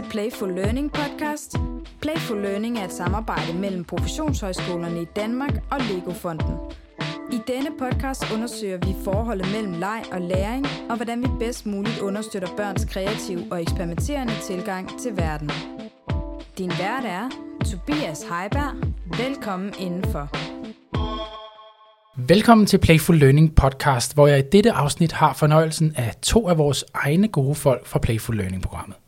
til Playful Learning podcast. Playful Learning er et samarbejde mellem professionshøjskolerne i Danmark og Lego-fonden. I denne podcast undersøger vi forholdet mellem leg og læring, og hvordan vi bedst muligt understøtter børns kreative og eksperimenterende tilgang til verden. Din vært er Tobias Heiberg. Velkommen indenfor. Velkommen til Playful Learning podcast, hvor jeg i dette afsnit har fornøjelsen af to af vores egne gode folk fra Playful Learning-programmet.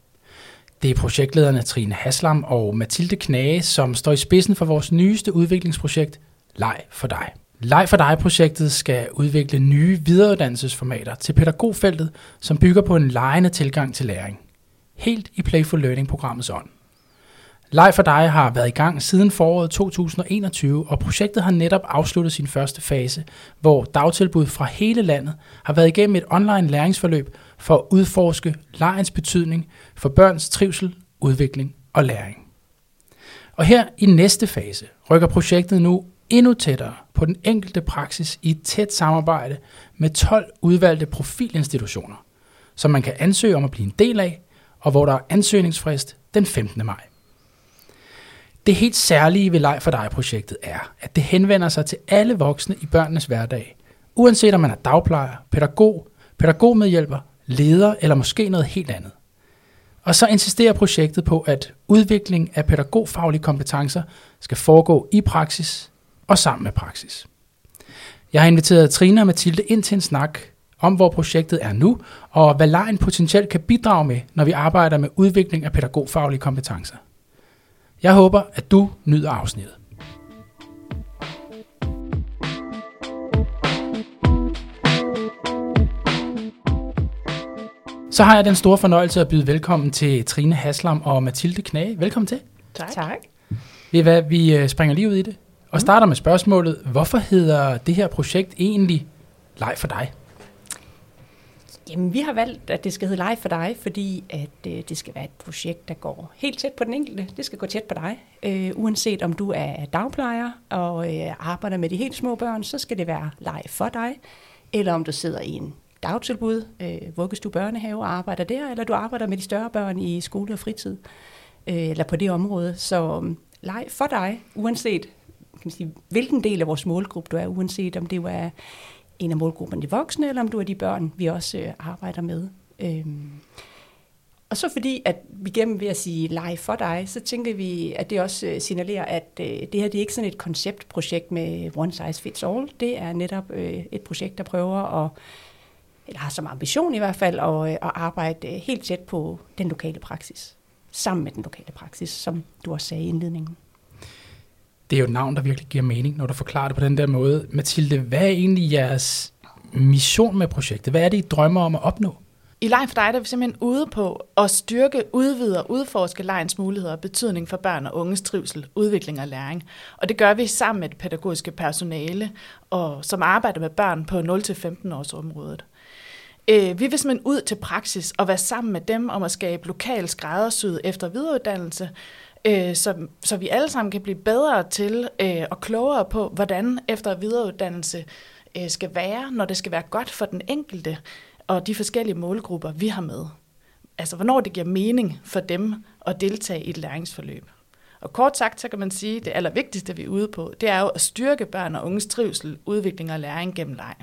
Det er projektlederne Trine Haslam og Mathilde Knage, som står i spidsen for vores nyeste udviklingsprojekt, Leg for dig. Leg for dig-projektet skal udvikle nye videreuddannelsesformater til pædagogfeltet, som bygger på en lejende tilgang til læring. Helt i Playful Learning-programmets ånd. Leg for dig har været i gang siden foråret 2021, og projektet har netop afsluttet sin første fase, hvor dagtilbud fra hele landet har været igennem et online læringsforløb for at udforske legens betydning for børns trivsel, udvikling og læring. Og her i næste fase rykker projektet nu endnu tættere på den enkelte praksis i et tæt samarbejde med 12 udvalgte profilinstitutioner, som man kan ansøge om at blive en del af, og hvor der er ansøgningsfrist den 15. maj. Det helt særlige ved Leg for dig-projektet er, at det henvender sig til alle voksne i børnenes hverdag, uanset om man er dagplejer, pædagog, pædagogmedhjælper, leder eller måske noget helt andet. Og så insisterer projektet på, at udvikling af pædagogfaglige kompetencer skal foregå i praksis og sammen med praksis. Jeg har inviteret Trine og Mathilde ind til en snak om, hvor projektet er nu, og hvad lejen potentielt kan bidrage med, når vi arbejder med udvikling af pædagogfaglige kompetencer. Jeg håber, at du nyder afsnittet. Så har jeg den store fornøjelse at byde velkommen til Trine Haslam og Mathilde Knage. Velkommen til. Tak. tak. Ved hvad, vi øh, springer lige ud i det og starter med spørgsmålet, hvorfor hedder det her projekt egentlig Leg for dig? Jamen, vi har valgt, at det skal hedde Live for dig, fordi at øh, det skal være et projekt, der går helt tæt på den enkelte. Det skal gå tæt på dig. Øh, uanset om du er dagplejer og øh, arbejder med de helt små børn, så skal det være Live for dig. Eller om du sidder i en dagtilbud, øh, vuggestue børnehave og arbejder der, eller du arbejder med de større børn i skole og fritid, øh, eller på det område. Så um, for dig, uanset kan man sige, hvilken del af vores målgruppe du er, uanset om det er en af målgrupperne de voksne, eller om du er de børn, vi også øh, arbejder med. Øhm. Og så fordi, at vi gennem ved at sige live for dig, så tænker vi, at det også øh, signalerer, at øh, det her det er ikke sådan et konceptprojekt med one size fits all. Det er netop øh, et projekt, der prøver at, eller har som ambition i hvert fald, at, øh, at arbejde øh, helt tæt på den lokale praksis. Sammen med den lokale praksis, som du også sagde i indledningen det er jo et navn, der virkelig giver mening, når du forklarer det på den der måde. Mathilde, hvad er egentlig jeres mission med projektet? Hvad er det, I drømmer om at opnå? I Lejen for dig der er vi simpelthen ude på at styrke, udvide og udforske lejens muligheder og betydning for børn og unges trivsel, udvikling og læring. Og det gør vi sammen med det pædagogiske personale, og, som arbejder med børn på 0-15 års området. Øh, vi vil simpelthen ud til praksis og være sammen med dem om at skabe lokal skræddersyet efter videreuddannelse, øh, så, så vi alle sammen kan blive bedre til øh, og klogere på, hvordan efter- videreuddannelse øh, skal være, når det skal være godt for den enkelte og de forskellige målgrupper, vi har med. Altså, hvornår det giver mening for dem at deltage i et læringsforløb. Og kort sagt, så kan man sige, at det allervigtigste, vi er ude på, det er jo at styrke børn og unges trivsel, udvikling og læring gennem leg.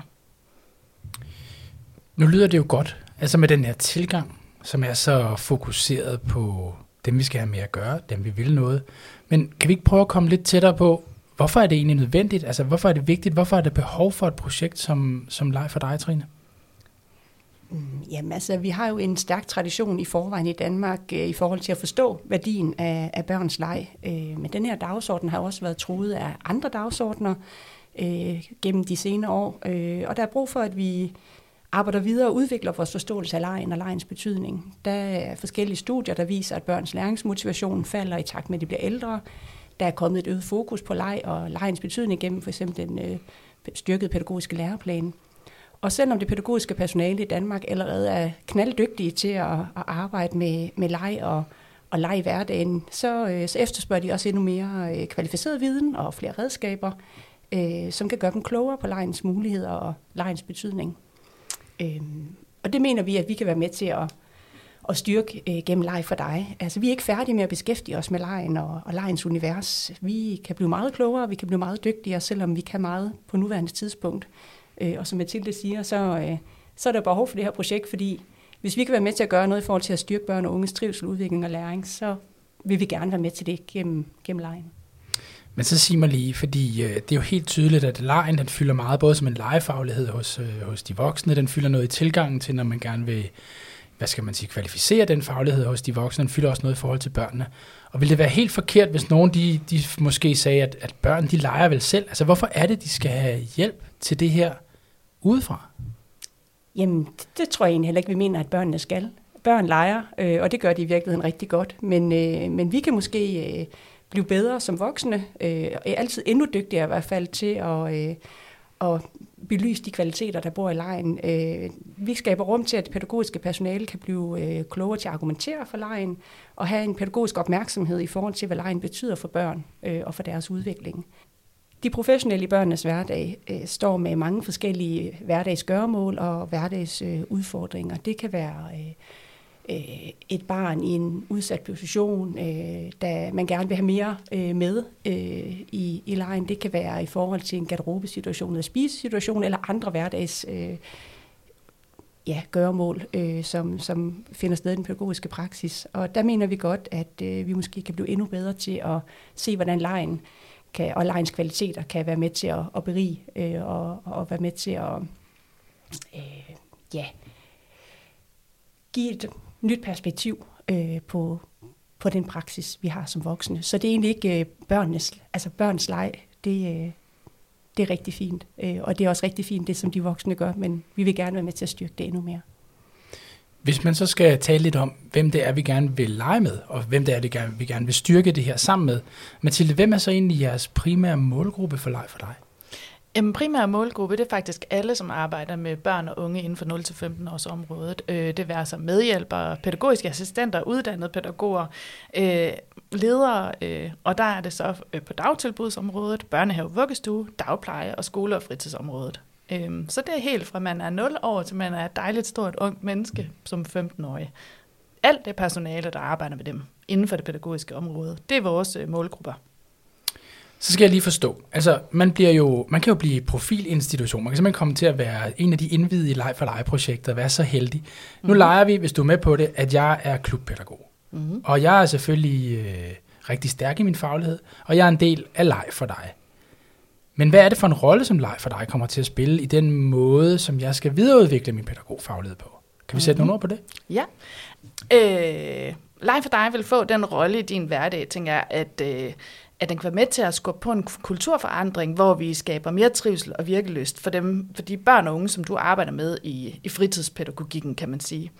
Nu lyder det jo godt, altså med den her tilgang, som er så fokuseret på dem vi skal have med at gøre, dem vi vil noget. Men kan vi ikke prøve at komme lidt tættere på, hvorfor er det egentlig nødvendigt? Altså, hvorfor er det vigtigt? Hvorfor er der behov for et projekt som, som Leg for dig, Trine? Mm, jamen altså, vi har jo en stærk tradition i forvejen i Danmark øh, i forhold til at forstå værdien af, af børns leg. Øh, men den her dagsorden har også været truet af andre dagsordner øh, gennem de senere år. Øh, og der er brug for, at vi arbejder videre og udvikler vores forståelse af lejen og lejens betydning. Der er forskellige studier, der viser, at børns læringsmotivation falder i takt med, at de bliver ældre. Der er kommet et øget fokus på leg og lejens betydning gennem for eksempel den øh, styrkede pædagogiske læreplan. Og selvom det pædagogiske personale i Danmark allerede er knalddygtige til at, at arbejde med, med leg og, og leg i hverdagen, så, øh, så efterspørger de også endnu mere øh, kvalificeret viden og flere redskaber, øh, som kan gøre dem klogere på legens muligheder og legens betydning. Øhm, og det mener vi, at vi kan være med til at, at styrke øh, gennem leg for dig. Altså, vi er ikke færdige med at beskæftige os med lejen og, og lejens univers. Vi kan blive meget klogere, vi kan blive meget dygtigere, selvom vi kan meget på nuværende tidspunkt. Øh, og som Mathilde siger, så, øh, så er der behov for det her projekt, fordi hvis vi kan være med til at gøre noget i forhold til at styrke børn og unges trivsel, udvikling og læring, så vil vi gerne være med til det gennem, gennem lejen. Men så sig mig lige, fordi øh, det er jo helt tydeligt, at lejen den fylder meget, både som en legefaglighed hos, øh, hos de voksne, den fylder noget i tilgangen til, når man gerne vil, hvad skal man sige, kvalificere den faglighed hos de voksne, den fylder også noget i forhold til børnene. Og vil det være helt forkert, hvis nogen de, de måske sagde, at, at børn de leger vel selv? Altså hvorfor er det, de skal have hjælp til det her udefra? Jamen, det, det tror jeg egentlig heller ikke, vi mener, at børnene skal. Børn leger, øh, og det gør de i virkeligheden rigtig godt. Men, øh, men vi kan måske øh, blive bedre som voksne, øh, og er altid endnu dygtigere i hvert fald til at, øh, at belyse de kvaliteter, der bor i lejen. Øh, vi skaber rum til, at det pædagogiske personale kan blive øh, klogere til at argumentere for lejen, og have en pædagogisk opmærksomhed i forhold til, hvad lejen betyder for børn øh, og for deres udvikling. De professionelle i børnenes hverdag øh, står med mange forskellige hverdagsgøremål og hverdagsudfordringer. Øh, det kan være øh, øh, et barn i en udsat position, øh, da man gerne vil have mere øh, med øh, i, i lejen. Det kan være i forhold til en garderobesituation eller spisesituation eller andre hverdags øh, ja, gøremål, øh, som, som finder sted i den pædagogiske praksis. Og der mener vi godt, at øh, vi måske kan blive endnu bedre til at se, hvordan lejen kan, og lejens kvaliteter kan være med til at, at berige øh, og, og være med til at øh, ja, give et nyt perspektiv øh, på, på den praksis, vi har som voksne. Så det er egentlig ikke øh, børnenes, altså børns leg, det, øh, det er rigtig fint. Øh, og det er også rigtig fint, det som de voksne gør, men vi vil gerne være med til at styrke det endnu mere. Hvis man så skal tale lidt om, hvem det er, vi gerne vil lege med, og hvem det er, det gerne, vi gerne vil styrke det her sammen med. Mathilde, hvem er så egentlig jeres primære målgruppe for leg for dig? Jamen, primære målgruppe, det er faktisk alle, som arbejder med børn og unge inden for 0-15 års området. Øh, det vil så medhjælpere, pædagogiske assistenter, uddannede pædagoger, øh, ledere, øh, og der er det så øh, på dagtilbudsområdet, børnehave, vuggestue, dagpleje og skole- og fritidsområdet. Øhm, så det er helt fra man er 0 år til man er et dejligt stort ungt menneske som 15-årig. Alt det personale, der arbejder med dem inden for det pædagogiske område, det er vores øh, målgrupper. Så skal jeg lige forstå. Altså, man, bliver jo, man kan jo blive profilinstitution. Man kan simpelthen komme til at være en af de indvidede i Leg for Leg-projekter, være så heldig. Mm-hmm. Nu mhm. leger vi, hvis du er med på det, at jeg er klubpædagog. Mm-hmm. Og jeg er selvfølgelig øh, rigtig stærk i min faglighed, og jeg er en del af Leg for dig. Men hvad er det for en rolle, som Leg for dig kommer til at spille i den måde, som jeg skal videreudvikle min pædagogfaglighed på? Kan vi sætte mm-hmm. nogle ord på det? Ja. Øh, Leg for dig vil få den rolle i din hverdag, tænker jeg, at, øh, at den kan være med til at skubbe på en kulturforandring, hvor vi skaber mere trivsel og virkelyst for, dem, for de børn og unge, som du arbejder med i, i fritidspædagogikken, kan man sige.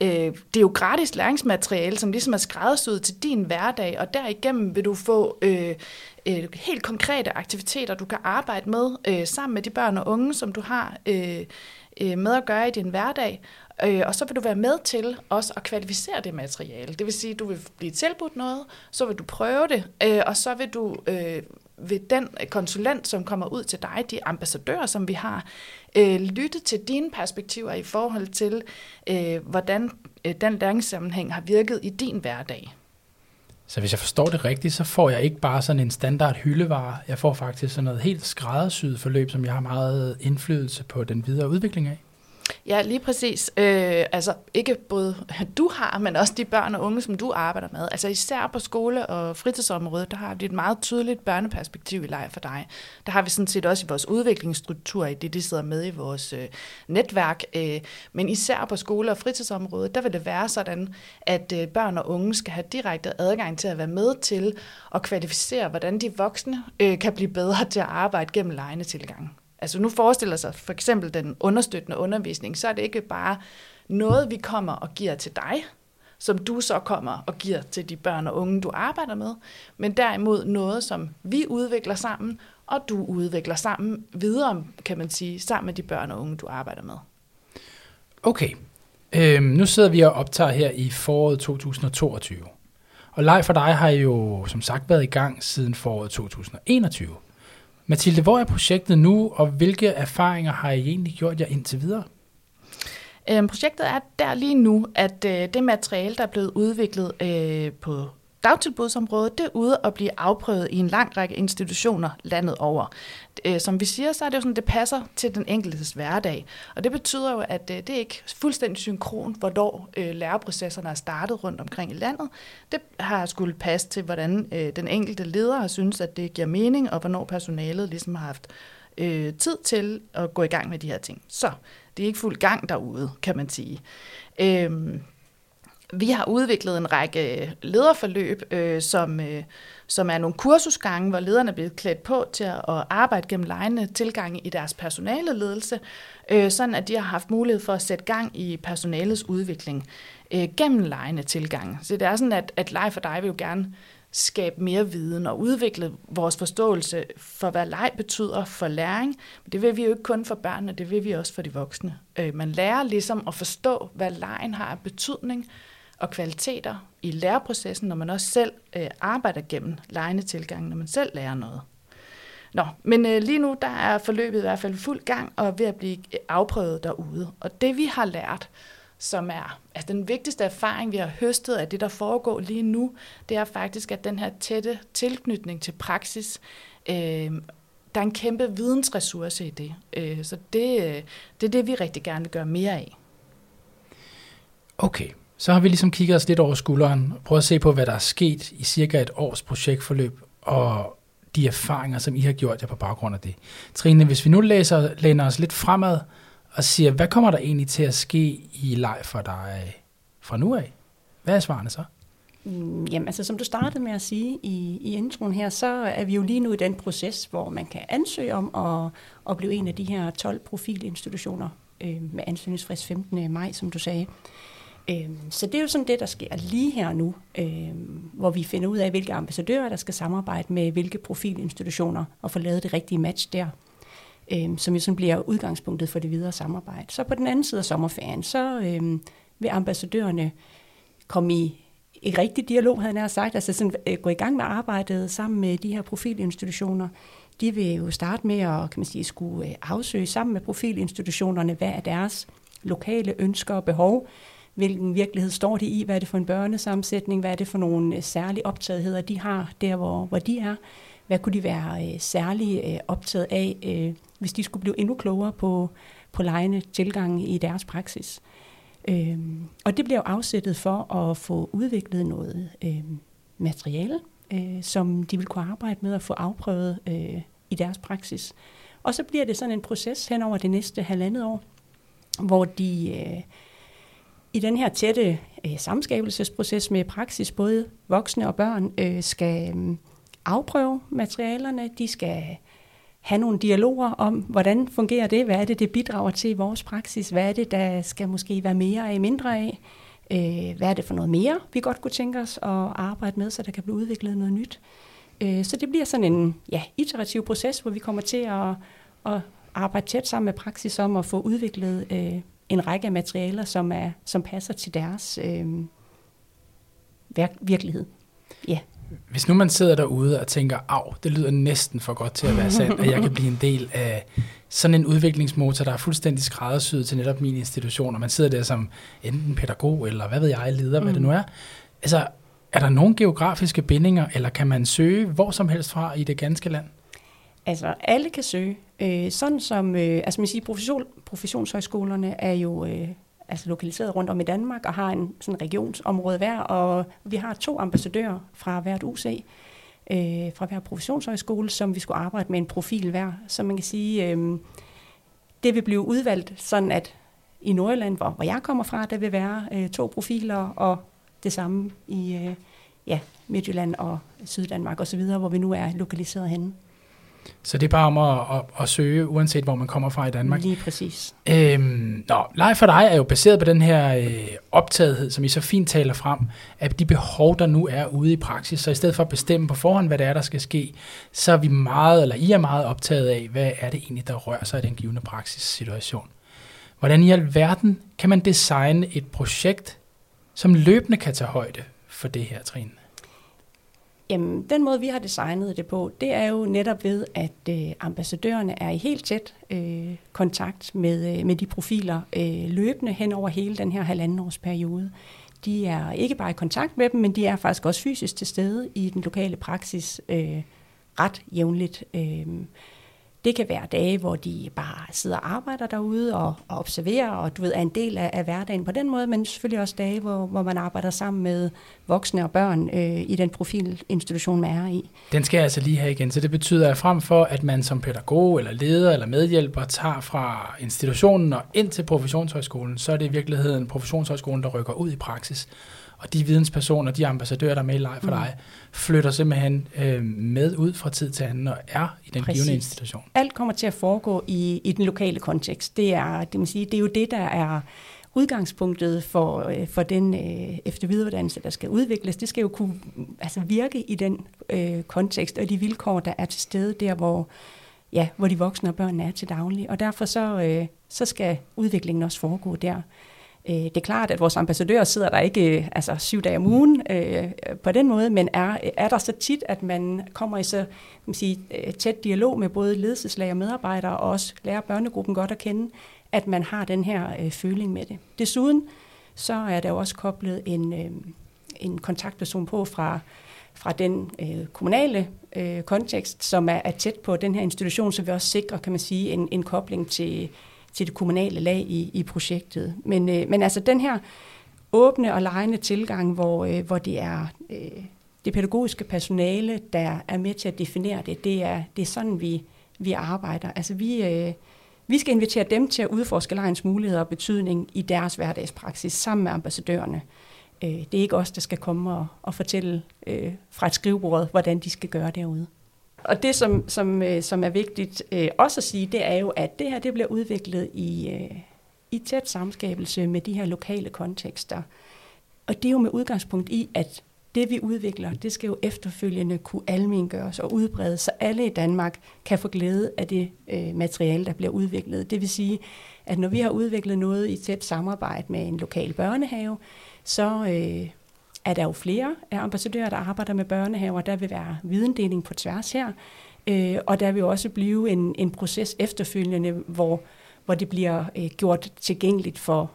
Øh, det er jo gratis læringsmateriale, som ligesom er skræddersyet til din hverdag, og derigennem vil du få øh, øh, helt konkrete aktiviteter, du kan arbejde med øh, sammen med de børn og unge, som du har øh, øh, med at gøre i din hverdag. Øh, og så vil du være med til også at kvalificere det materiale. Det vil sige, at du vil blive tilbudt noget, så vil du prøve det, øh, og så vil du øh, ved den konsulent, som kommer ud til dig, de ambassadører, som vi har, øh, lytte til dine perspektiver i forhold til, øh, hvordan øh, den læringssammenhæng har virket i din hverdag. Så hvis jeg forstår det rigtigt, så får jeg ikke bare sådan en standard hyldevare. Jeg får faktisk sådan noget helt skræddersyet forløb, som jeg har meget indflydelse på den videre udvikling af. Ja, lige præcis. Øh, altså ikke både du har, men også de børn og unge, som du arbejder med. Altså især på skole- og fritidsområdet, der har vi et meget tydeligt børneperspektiv i Lejr for dig. Der har vi sådan set også i vores udviklingsstruktur, i det de sidder med i vores øh, netværk. Øh, men især på skole- og fritidsområdet, der vil det være sådan, at øh, børn og unge skal have direkte adgang til at være med til at kvalificere, hvordan de voksne øh, kan blive bedre til at arbejde gennem lejende tilgang. Altså nu forestiller sig for eksempel den understøttende undervisning, så er det ikke bare noget, vi kommer og giver til dig, som du så kommer og giver til de børn og unge, du arbejder med, men derimod noget, som vi udvikler sammen, og du udvikler sammen videre, kan man sige, sammen med de børn og unge, du arbejder med. Okay, øhm, nu sidder vi og optager her i foråret 2022. Og Leif for dig har jo som sagt været i gang siden foråret 2021. Mathilde, hvor er projektet nu, og hvilke erfaringer har I egentlig gjort jer indtil videre? Øhm, projektet er der lige nu, at øh, det materiale, der er blevet udviklet øh, på dagtilbudsområdet, det er ude og blive afprøvet i en lang række institutioner landet over. Øh, som vi siger, så er det jo sådan, det passer til den enkeltes hverdag. Og det betyder jo, at øh, det er ikke fuldstændig synkron, hvornår øh, læreprocesserne er startet rundt omkring i landet. Det har skulle passe til, hvordan den enkelte leder har synes, at det giver mening, og hvornår personalet ligesom har haft øh, tid til at gå i gang med de her ting. Så det er ikke fuld gang derude, kan man sige. Øhm, vi har udviklet en række øh, lederforløb, øh, som, øh, som er nogle kursusgange, hvor lederne er blevet klædt på til at arbejde gennem lejende tilgange i deres personale ledelse, øh, sådan at de har haft mulighed for at sætte gang i personalets udvikling øh, gennem lejende tilgange. Så det er sådan, at, at Leg for dig vil jo gerne skabe mere viden og udvikle vores forståelse for, hvad leg betyder for læring. Men det vil vi jo ikke kun for børnene, det vil vi også for de voksne. Øh, man lærer ligesom at forstå, hvad legen har af betydning og kvaliteter i læreprocessen, når man også selv øh, arbejder gennem lejende tilgang, når man selv lærer noget. Nå, men øh, lige nu der er forløbet i hvert fald fuld gang og ved at blive øh, afprøvet derude. Og det vi har lært, som er altså den vigtigste erfaring, vi har høstet af det, der foregår lige nu, det er faktisk, at den her tætte tilknytning til praksis, øh, der er en kæmpe vidensressource i det. Øh, så det, øh, det er det, vi rigtig gerne vil gøre mere af. Okay, så har vi ligesom kigget os lidt over skulderen, prøvet at se på, hvad der er sket i cirka et års projektforløb, og de erfaringer, som I har gjort jer på baggrund af det. Trine, hvis vi nu læser, læner os lidt fremad og siger, hvad kommer der egentlig til at ske i leg for dig fra nu af? Hvad er svarene så? Mm, jamen, altså som du startede med at sige i, i introen her, så er vi jo lige nu i den proces, hvor man kan ansøge om at, at blive en af de her 12 profilinstitutioner øh, med ansøgningsfrist 15. maj, som du sagde. Øhm, så det er jo sådan det, der sker lige her nu, øhm, hvor vi finder ud af, hvilke ambassadører, der skal samarbejde med hvilke profilinstitutioner, og få lavet det rigtige match der, øhm, som jo sådan bliver udgangspunktet for det videre samarbejde. Så på den anden side af sommerferien, så øhm, vil ambassadørerne komme i et rigtig dialog, havde jeg sagt, altså sådan, øh, gå i gang med arbejdet sammen med de her profilinstitutioner. De vil jo starte med at kan man sige, skulle øh, afsøge sammen med profilinstitutionerne, hvad er deres lokale ønsker og behov, hvilken virkelighed står de i, hvad er det for en børnesammensætning, hvad er det for nogle øh, særlige optagetheder, de har der, hvor, hvor de er. Hvad kunne de være øh, særligt øh, optaget af, øh, hvis de skulle blive endnu klogere på, på lejende tilgang i deres praksis. Øh, og det bliver jo afsættet for at få udviklet noget øh, materiale, øh, som de vil kunne arbejde med at få afprøvet øh, i deres praksis. Og så bliver det sådan en proces hen over det næste halvandet år, hvor de øh, i den her tætte øh, samskabelsesproces med praksis, både voksne og børn, øh, skal øh, afprøve materialerne. De skal have nogle dialoger om, hvordan fungerer det, hvad er det, det bidrager til i vores praksis, hvad er det, der skal måske være mere af, mindre af, øh, hvad er det for noget mere, vi godt kunne tænke os at arbejde med, så der kan blive udviklet noget nyt. Øh, så det bliver sådan en ja, iterativ proces, hvor vi kommer til at, at arbejde tæt sammen med praksis om at få udviklet øh, en række af materialer, som, er, som passer til deres øh, virkelighed. Ja. Hvis nu man sidder derude og tænker, af, det lyder næsten for godt til at være sandt, at jeg kan blive en del af sådan en udviklingsmotor, der er fuldstændig skræddersyet til netop min institution, og man sidder der som enten pædagog, eller hvad ved jeg, leder, mm. hvad det nu er. Altså, er der nogle geografiske bindinger, eller kan man søge hvor som helst fra i det ganske land? Altså, alle kan søge. Øh, sådan som, øh, altså man siger, profession, professionshøjskolerne er jo øh, altså lokaliseret rundt om i Danmark og har en sådan regionsområde hver, og vi har to ambassadører fra hvert UC, øh, fra hver professionshøjskole, som vi skulle arbejde med en profil hver. Så man kan sige, øh, det vil blive udvalgt sådan, at i Nordjylland, hvor, hvor jeg kommer fra, der vil være øh, to profiler, og det samme i øh, ja, Midtjylland og Syddanmark osv., hvor vi nu er lokaliseret henne. Så det er bare om at, at, at søge, uanset hvor man kommer fra i Danmark. Lige præcis. Øhm, nå, Live for dig er jo baseret på den her øh, optagethed, som I så fint taler frem, af de behov, der nu er ude i praksis. Så i stedet for at bestemme på forhånd, hvad det er, der skal ske, så er vi meget, eller I er meget optaget af, hvad er det egentlig, der rører sig i den givende praksissituation. Hvordan i alverden kan man designe et projekt, som løbende kan tage højde for det her, Trine? Jamen, den måde, vi har designet det på, det er jo netop ved, at øh, ambassadørerne er i helt tæt øh, kontakt med, øh, med de profiler øh, løbende hen over hele den her halvanden års periode. De er ikke bare i kontakt med dem, men de er faktisk også fysisk til stede i den lokale praksis øh, ret jævnligt. Øh, det kan være dage, hvor de bare sidder og arbejder derude og, og observerer, og du ved, er en del af, af hverdagen på den måde, men selvfølgelig også dage, hvor, hvor man arbejder sammen med voksne og børn øh, i den profilinstitution, man er i. Den skal jeg altså lige have igen, så det betyder, at frem for, at man som pædagog eller leder eller medhjælper tager fra institutionen og ind til professionshøjskolen, så er det i virkeligheden professionshøjskolen, der rykker ud i praksis og de videnspersoner, de ambassadører, der er med i leg for mm. dig, flytter simpelthen øh, med ud fra tid til anden og er i den Præcis. givende institution. Alt kommer til at foregå i, i den lokale kontekst. Det er, det, man sige, det er jo det, der er udgangspunktet for, øh, for den øh, eftervidereuddannelse, der skal udvikles. Det skal jo kunne altså, virke i den øh, kontekst og de vilkår, der er til stede der, hvor, ja, hvor de voksne og børnene er til daglig. Og derfor så, øh, så skal udviklingen også foregå der. Øh, det er klart, at vores ambassadører sidder der ikke øh, altså, syv dage om ugen øh, på den måde, men er, er der så tit, at man kommer i så man sige, øh, tæt dialog med både ledelseslag og medarbejdere, og også lærer børnegruppen godt at kende, at man har den her øh, føling med det. Desuden så er der også koblet en, øh, en kontaktperson på fra, fra den øh, kommunale øh, kontekst, som er, er tæt på den her institution, så vi også sikrer, kan man sige, en, en kobling til til det kommunale lag i, i projektet. Men, øh, men altså den her åbne og lejende tilgang, hvor, øh, hvor det er øh, det pædagogiske personale, der er med til at definere det, det er, det er sådan, vi, vi arbejder. Altså vi, øh, vi skal invitere dem til at udforske lejens muligheder og betydning i deres hverdagspraksis sammen med ambassadørerne. Øh, det er ikke os, der skal komme og, og fortælle øh, fra et skrivebord, hvordan de skal gøre derude. Og det, som, som, øh, som er vigtigt øh, også at sige, det er jo, at det her det bliver udviklet i, øh, i tæt samskabelse med de her lokale kontekster. Og det er jo med udgangspunkt i, at det vi udvikler, det skal jo efterfølgende kunne almengøres og udbredes, så alle i Danmark kan få glæde af det øh, materiale, der bliver udviklet. Det vil sige, at når vi har udviklet noget i tæt samarbejde med en lokal børnehave, så, øh, er der jo flere ambassadører, der arbejder med børnehaver. Der vil være videndeling på tværs her. Øh, og der vil også blive en, en proces efterfølgende, hvor, hvor det bliver øh, gjort tilgængeligt for,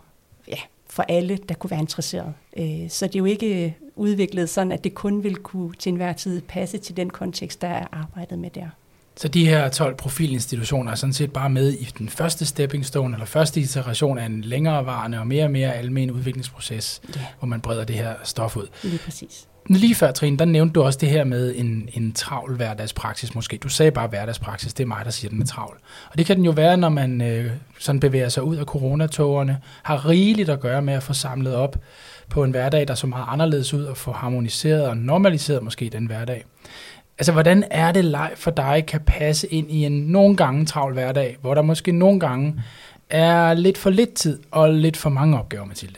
ja, for alle, der kunne være interesseret. Øh, så det er jo ikke øh, udviklet sådan, at det kun vil kunne til enhver tid passe til den kontekst, der er arbejdet med der. Så de her 12 profilinstitutioner er sådan set bare med i den første stepping stone, eller første iteration af en længerevarende og mere og mere almen udviklingsproces, ja. hvor man breder det her stof ud. Lige præcis. Lige før, Trine, der nævnte du også det her med en, en travl hverdagspraksis måske. Du sagde bare hverdagspraksis, det er mig, der siger den er travl. Og det kan den jo være, når man øh, sådan bevæger sig ud af coronatogerne, har rigeligt at gøre med at få samlet op på en hverdag, der så meget anderledes ud, og få harmoniseret og normaliseret måske den hverdag. Altså, hvordan er det leg for dig kan passe ind i en nogle gange travl hverdag, hvor der måske nogle gange er lidt for lidt tid og lidt for mange opgaver, Mathilde?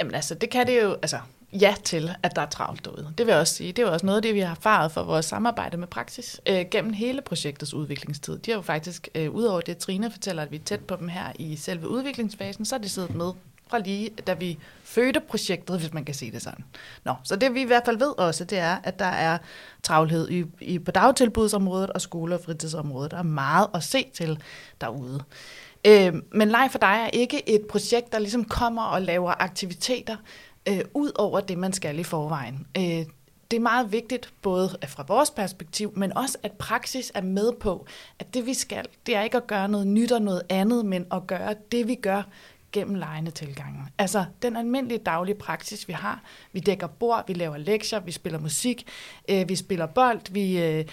Jamen altså, det kan det jo, altså ja til, at der er travlt derude. Det vil jeg også sige. Det er også noget af det, vi har erfaret for vores samarbejde med praksis øh, gennem hele projektets udviklingstid. De har jo faktisk, øh, udover det Trine fortæller, at vi er tæt på dem her i selve udviklingsfasen, så har de siddet med fra lige, da vi fødte projektet, hvis man kan sige det sådan. Nå, så det vi i hvert fald ved også, det er, at der er travlhed i, i, på dagtilbudsområdet og skole- og fritidsområdet. Der er meget at se til derude. Øh, men Leg for dig er ikke et projekt, der ligesom kommer og laver aktiviteter øh, ud over det, man skal i forvejen. Øh, det er meget vigtigt, både fra vores perspektiv, men også at praksis er med på, at det vi skal, det er ikke at gøre noget nyt og noget andet, men at gøre det, vi gør gennem lejende tilgangen. Altså den almindelige daglige praksis, vi har. Vi dækker bord, vi laver lektier, vi spiller musik, øh, vi spiller bold, vi øh,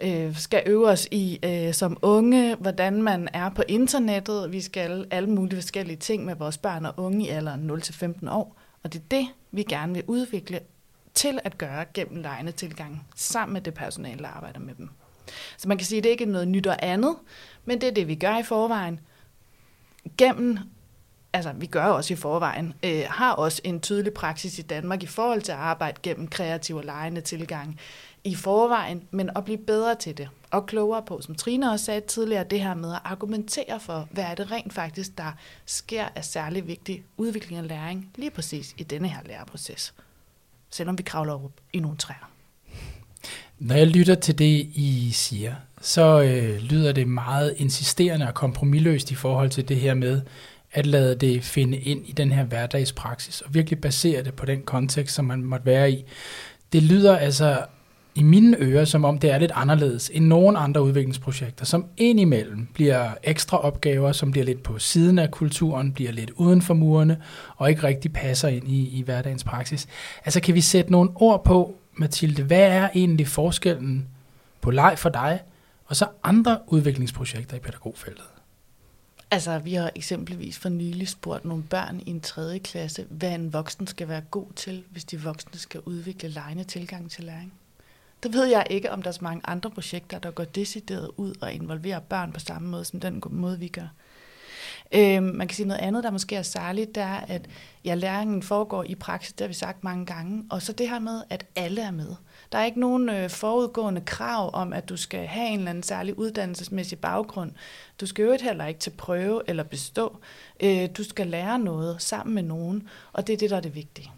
øh, skal øve os i øh, som unge, hvordan man er på internettet. Vi skal alle mulige forskellige ting med vores børn og unge i alderen 0-15 år. Og det er det, vi gerne vil udvikle til at gøre gennem lejende tilgang sammen med det personale, der arbejder med dem. Så man kan sige, at det ikke er noget nyt og andet, men det er det, vi gør i forvejen gennem altså vi gør også i forvejen, øh, har også en tydelig praksis i Danmark i forhold til at arbejde gennem kreative og lejende tilgang i forvejen, men at blive bedre til det og klogere på, som Trine også sagde tidligere, det her med at argumentere for, hvad er det rent faktisk, der sker af særlig vigtig udvikling og læring lige præcis i denne her læreproces, selvom vi kravler op i nogle træer. Når jeg lytter til det, I siger, så øh, lyder det meget insisterende og kompromilløst i forhold til det her med at lade det finde ind i den her hverdagspraksis, og virkelig basere det på den kontekst, som man måtte være i. Det lyder altså i mine ører, som om det er lidt anderledes end nogle andre udviklingsprojekter, som indimellem bliver ekstra opgaver, som bliver lidt på siden af kulturen, bliver lidt uden for murene, og ikke rigtig passer ind i, i hverdagens praksis. Altså kan vi sætte nogle ord på, Mathilde, hvad er egentlig forskellen på leg for dig, og så andre udviklingsprojekter i pædagogfeltet? Altså, vi har eksempelvis for nylig spurgt nogle børn i en tredje klasse, hvad en voksen skal være god til, hvis de voksne skal udvikle lejende tilgang til læring. Der ved jeg ikke, om der er så mange andre projekter, der går decideret ud og involverer børn på samme måde, som den måde, vi gør. Øh, man kan sige noget andet, der måske er særligt, det er, at ja, læringen foregår i praksis, det har vi sagt mange gange, og så det her med, at alle er med. Der er ikke nogen øh, forudgående krav om, at du skal have en eller anden særlig uddannelsesmæssig baggrund. Du skal jo heller ikke til prøve eller bestå. Øh, du skal lære noget sammen med nogen, og det er det, der er det vigtige.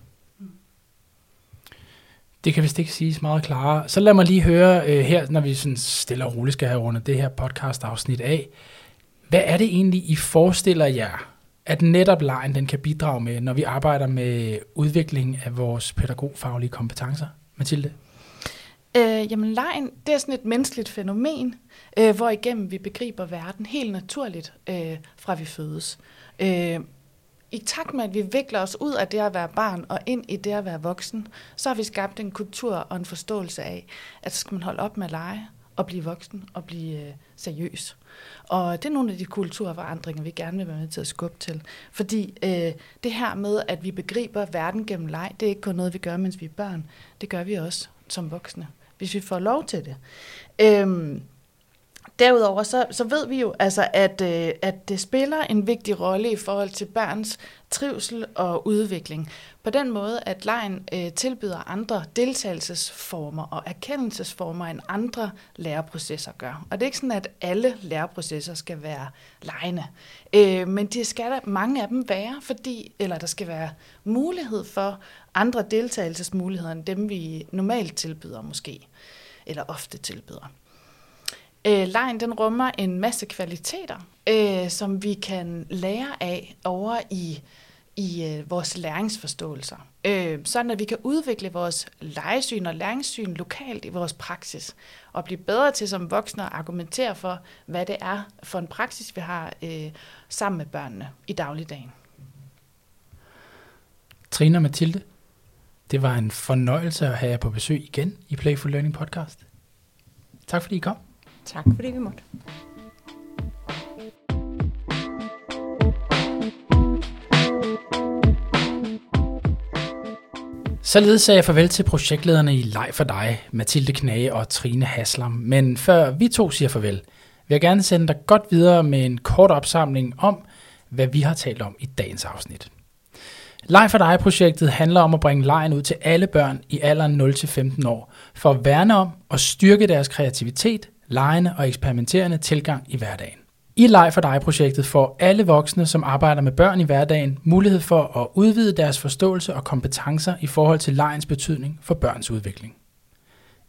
Det kan vist ikke siges meget klarere. Så lad mig lige høre øh, her, når vi sådan stille og roligt skal have rundet det her podcast-afsnit af. Hvad er det egentlig, I forestiller jer, at netop lejen den kan bidrage med, når vi arbejder med udvikling af vores pædagogfaglige kompetencer? Mathilde? Øh, jamen lejen, det er sådan et menneskeligt fænomen, øh, hvor igennem vi begriber verden helt naturligt, øh, fra vi fødes. Øh, i takt med, at vi vikler os ud af det at være barn og ind i det at være voksen, så har vi skabt en kultur og en forståelse af, at så skal man holde op med at lege og blive voksen og blive øh, seriøs. Og det er nogle af de kulturforandringer, vi gerne vil være med til at skubbe til. Fordi øh, det her med, at vi begriber verden gennem leg, det er ikke kun noget, vi gør, mens vi er børn. Det gør vi også som voksne, hvis vi får lov til det. Øh, Derudover så, så ved vi jo, altså, at, øh, at det spiller en vigtig rolle i forhold til børns trivsel og udvikling. På den måde, at lejen øh, tilbyder andre deltagelsesformer og erkendelsesformer, end andre læreprocesser gør. Og det er ikke sådan, at alle læreprocesser skal være lejende. Øh, men det skal der mange af dem være, fordi, eller der skal være mulighed for andre deltagelsesmuligheder, end dem vi normalt tilbyder måske, eller ofte tilbyder. Øh, lejen den rummer en masse kvaliteter, øh, som vi kan lære af over i, i øh, vores læringsforståelser. Øh, sådan at vi kan udvikle vores legesyn og læringssyn lokalt i vores praksis, og blive bedre til som voksne at argumentere for, hvad det er for en praksis, vi har øh, sammen med børnene i dagligdagen. Trine og Mathilde, det var en fornøjelse at have jer på besøg igen i Playful Learning Podcast. Tak fordi I kom. Tak fordi vi måtte. Således sagde jeg farvel til projektlederne i Leg for dig, Mathilde Knage og Trine Haslam. Men før vi to siger farvel, vil jeg gerne sende dig godt videre med en kort opsamling om, hvad vi har talt om i dagens afsnit. Leg for dig-projektet handler om at bringe lejen ud til alle børn i alderen 0-15 år, for at værne om og styrke deres kreativitet, legende og eksperimenterende tilgang i hverdagen. I Leg for dig-projektet får alle voksne, som arbejder med børn i hverdagen, mulighed for at udvide deres forståelse og kompetencer i forhold til legens betydning for børns udvikling.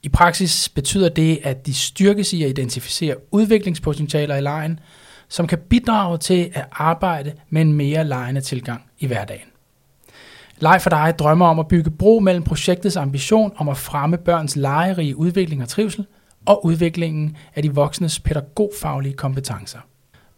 I praksis betyder det, at de styrkes i at identificere udviklingspotentialer i lejen, som kan bidrage til at arbejde med en mere lejende tilgang i hverdagen. Leg for dig drømmer om at bygge bro mellem projektets ambition om at fremme børns legerige udvikling og trivsel – og udviklingen af de voksnes pædagogfaglige kompetencer.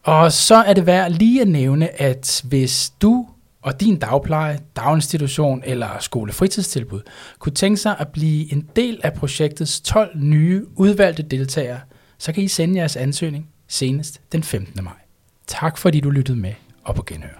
Og så er det værd lige at nævne, at hvis du og din dagpleje, daginstitution eller skolefritidstilbud kunne tænke sig at blive en del af projektets 12 nye udvalgte deltagere, så kan I sende jeres ansøgning senest den 15. maj. Tak fordi du lyttede med og på genhør.